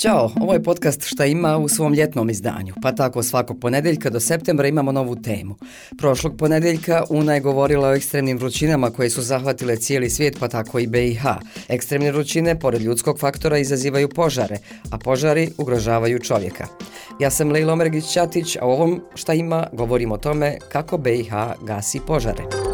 Ćao, ovo je podcast Šta ima u svom ljetnom izdanju, pa tako svakog ponedeljka do septembra imamo novu temu. Prošlog ponedeljka Una je govorila o ekstremnim vrućinama koje su zahvatile cijeli svijet, pa tako i BiH. Ekstremne vrućine, pored ljudskog faktora, izazivaju požare, a požari ugrožavaju čovjeka. Ja sam Lejlo Mergić-Ćatić, a u ovom Šta ima govorim o tome kako BiH gasi požare.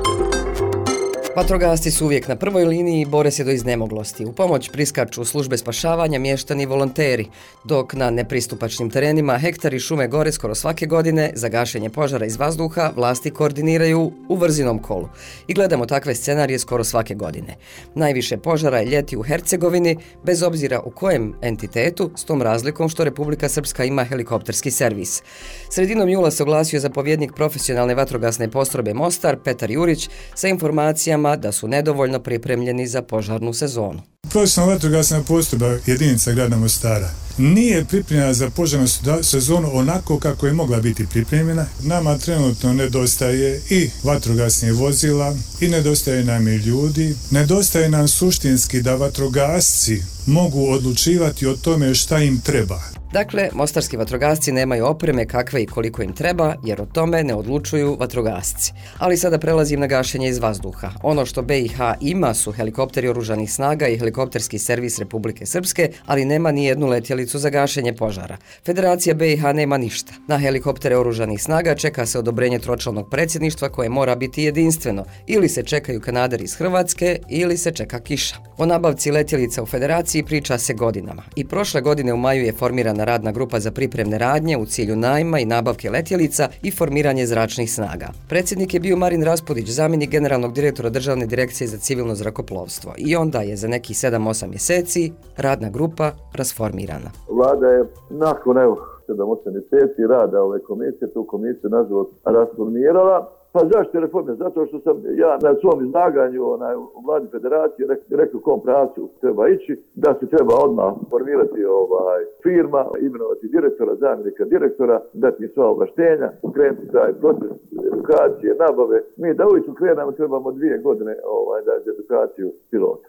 Vatrogasci su uvijek na prvoj liniji i bore se do iznemoglosti. U pomoć priskaču službe spašavanja, mještani i volonteri, dok na nepristupačnim terenima hektari šume gore skoro svake godine za gašenje požara iz vazduha vlasti koordiniraju u vrzinom kolu. I gledamo takve scenarije skoro svake godine. Najviše požara je ljeti u Hercegovini, bez obzira u kojem entitetu, s tom razlikom što Republika Srpska ima helikopterski servis. Sredinom jula se oglasio zapovjednik profesionalne vatrogasne postrobe Mostar, Petar Jurić, sa informacijama godinama da su nedovoljno pripremljeni za požarnu sezonu. Profesionalna vatrogasna postrojba jedinica grada Mostara nije pripremljena za požarnu sezonu onako kako je mogla biti pripremljena. Nama trenutno nedostaje i vatrogasnih vozila i nedostaje nam i ljudi. Nedostaje nam suštinski da vatrogasci mogu odlučivati o tome šta im treba. Dakle, mostarski vatrogasci nemaju opreme kakve i koliko im treba, jer o tome ne odlučuju vatrogasci. Ali sada prelazim na gašenje iz vazduha. Ono što BiH ima su helikopteri oružanih snaga i helikopterski servis Republike Srpske, ali nema ni jednu letjelicu za gašenje požara. Federacija BiH nema ništa. Na helikoptere oružanih snaga čeka se odobrenje tročalnog predsjedništva koje mora biti jedinstveno. Ili se čekaju kanaderi iz Hrvatske, ili se čeka kiša. O nabavci letjelica u federaciji priča se godinama. I prošle godine u maju je formirana radna grupa za pripremne radnje u cilju najma i nabavke letjelica i formiranje zračnih snaga. Predsjednik je bio Marin Raspodić, zamjenik generalnog direktora Državne direkcije za civilno zrakoplovstvo. I onda je za neki 7-8 mjeseci radna grupa rasformirana. Vlada je nakon evo 7-8 mjeseci rada ove komisije, tu komisiju nažalost rasformirala Pa zašto reforme? Zato što sam ja na svom izlaganju onaj, u vladi federacije rekao kom pravcu treba ići, da se treba odmah formirati ovaj, firma, imenovati direktora, zamjenika direktora, dati im sva oblaštenja, krenuti taj proces edukacije, nabave. Mi da uvijek krenemo trebamo dvije godine ovaj, da je edukaciju pilota.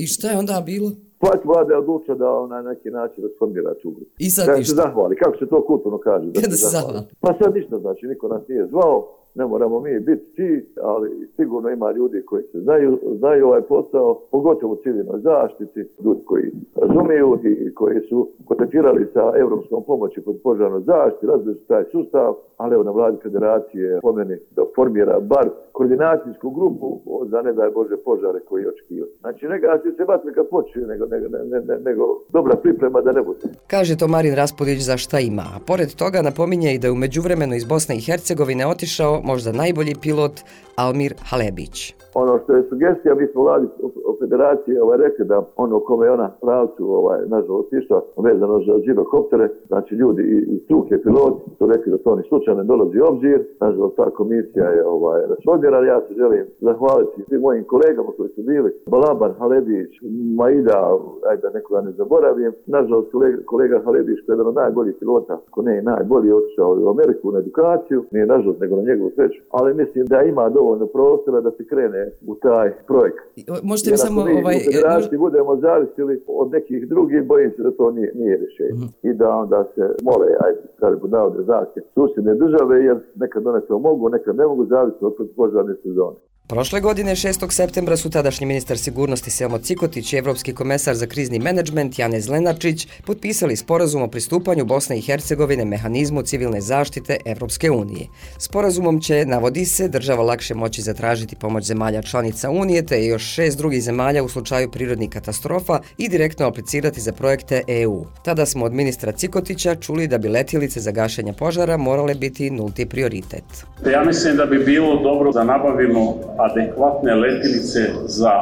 I šta je onda bilo? Pa vlada je odlučila da na neki način rasformira tu grupu. I sad ništa? Da se zahvali. Kako se to kulturno kaže? Da, da se zahvali. Pa sad ništa znači, niko nas nije zvao ne moramo mi biti ti, ali sigurno ima ljudi koji se znaju, znaju ovaj posao, pogotovo u civilnoj zaštiti, ljudi koji razumiju i koji su kontaktirali sa evropskom pomoći pod požarnoj zaštiti, razviju taj sustav, ali evo na vladi federacije pomeni da formira bar koordinacijsku grupu za ne daj Bože požare koji očekio. Znači, ne gasi se vatri kad počne, nego, nego, ne, ne, ne, nego dobra priprema da ne bude. Kaže to Marin Raspodić za šta ima. A pored toga napominje i da je u međuvremenu iz Bosne i Hercegovine otišao možda najbolji pilot Almir Halebić. Ono što je sugestija, mi smo vladi o federaciji ovaj, rekli da ono kome je ona pravcu, ovaj, nažalost, išla vezano za žirokoptere, znači ljudi i, i struke, piloti, su rekli da to ni slučajno dolazi obzir, nažalost, ta komisija je ovaj, rasvodjera, ja se želim zahvaliti svim mojim kolegama koji su bili, Balaban, Halebić, Maida, ajde da nekoga ne zaboravim, nažalost, kolega, kolega Halebić, koji je jedan od najboljih pilota, ko ne najbolji, otišao u Ameriku na edukaciju, nije nažalost, nego na njegovu sreću, ali mislim da ima dovoljno prostora da se krene u taj projekt. Možete mi samo... Jer ovaj, mi budemo zavisili od nekih drugih, bojim se da to nije, nije rješenje. Mm -hmm. I da onda se mole, ajde, kada bi da znake, susjedne države, jer nekad one to mogu, nekad ne mogu zavisiti od požarne sezone. Prošle godine 6. septembra su tadašnji ministar sigurnosti Selmo Cikotić i evropski komesar za krizni menadžment Janez Lenarčić potpisali sporazum o pristupanju Bosne i Hercegovine mehanizmu civilne zaštite Evropske unije. Sporazumom će, navodi se, država lakše moći zatražiti pomoć zemalja članica Unije te još šest drugih zemalja u slučaju prirodnih katastrofa i direktno aplicirati za projekte EU. Tada smo od ministra Cikotića čuli da bi letilice za gašenje požara morale biti nulti prioritet. Ja mislim da bi bilo dobro da nabavimo adekvatne letilice za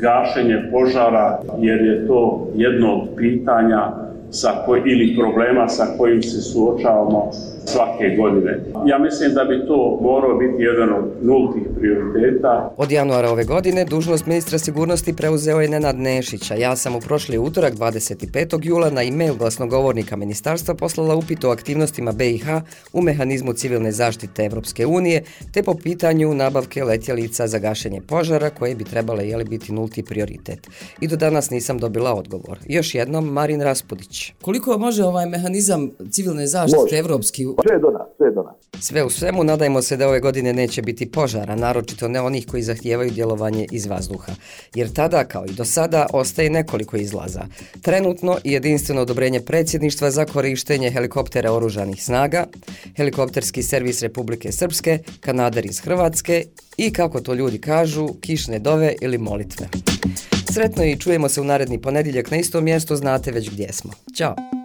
gašenje požara, jer je to jedno od pitanja sa koj, ili problema sa kojim se suočavamo svake godine. Ja mislim da bi to morao biti jedan od nultih prioriteta. Od januara ove godine dužnost ministra sigurnosti preuzeo je Nenad Nešića. Ja sam u prošli utorak 25. jula na e-mail glasnogovornika ministarstva poslala upit o aktivnostima BiH u mehanizmu civilne zaštite Evropske unije te po pitanju nabavke letjelica za gašenje požara koje bi trebale jeli biti nulti prioritet. I do danas nisam dobila odgovor. Još jednom, Marin Raspudić. Koliko može ovaj mehanizam civilne zaštite može. Evropski? Pa sve do nas, sve do nas. Sve u svemu, nadajmo se da ove godine neće biti požara, naročito ne onih koji zahtijevaju djelovanje iz vazduha. Jer tada, kao i do sada, ostaje nekoliko izlaza. Trenutno jedinstveno odobrenje predsjedništva za korištenje helikoptera oružanih snaga, helikopterski servis Republike Srpske, kanader iz Hrvatske i, kako to ljudi kažu, kišne dove ili molitve. Sretno i čujemo se u naredni ponedjeljak na istom mjestu, znate već gdje smo. Ćao!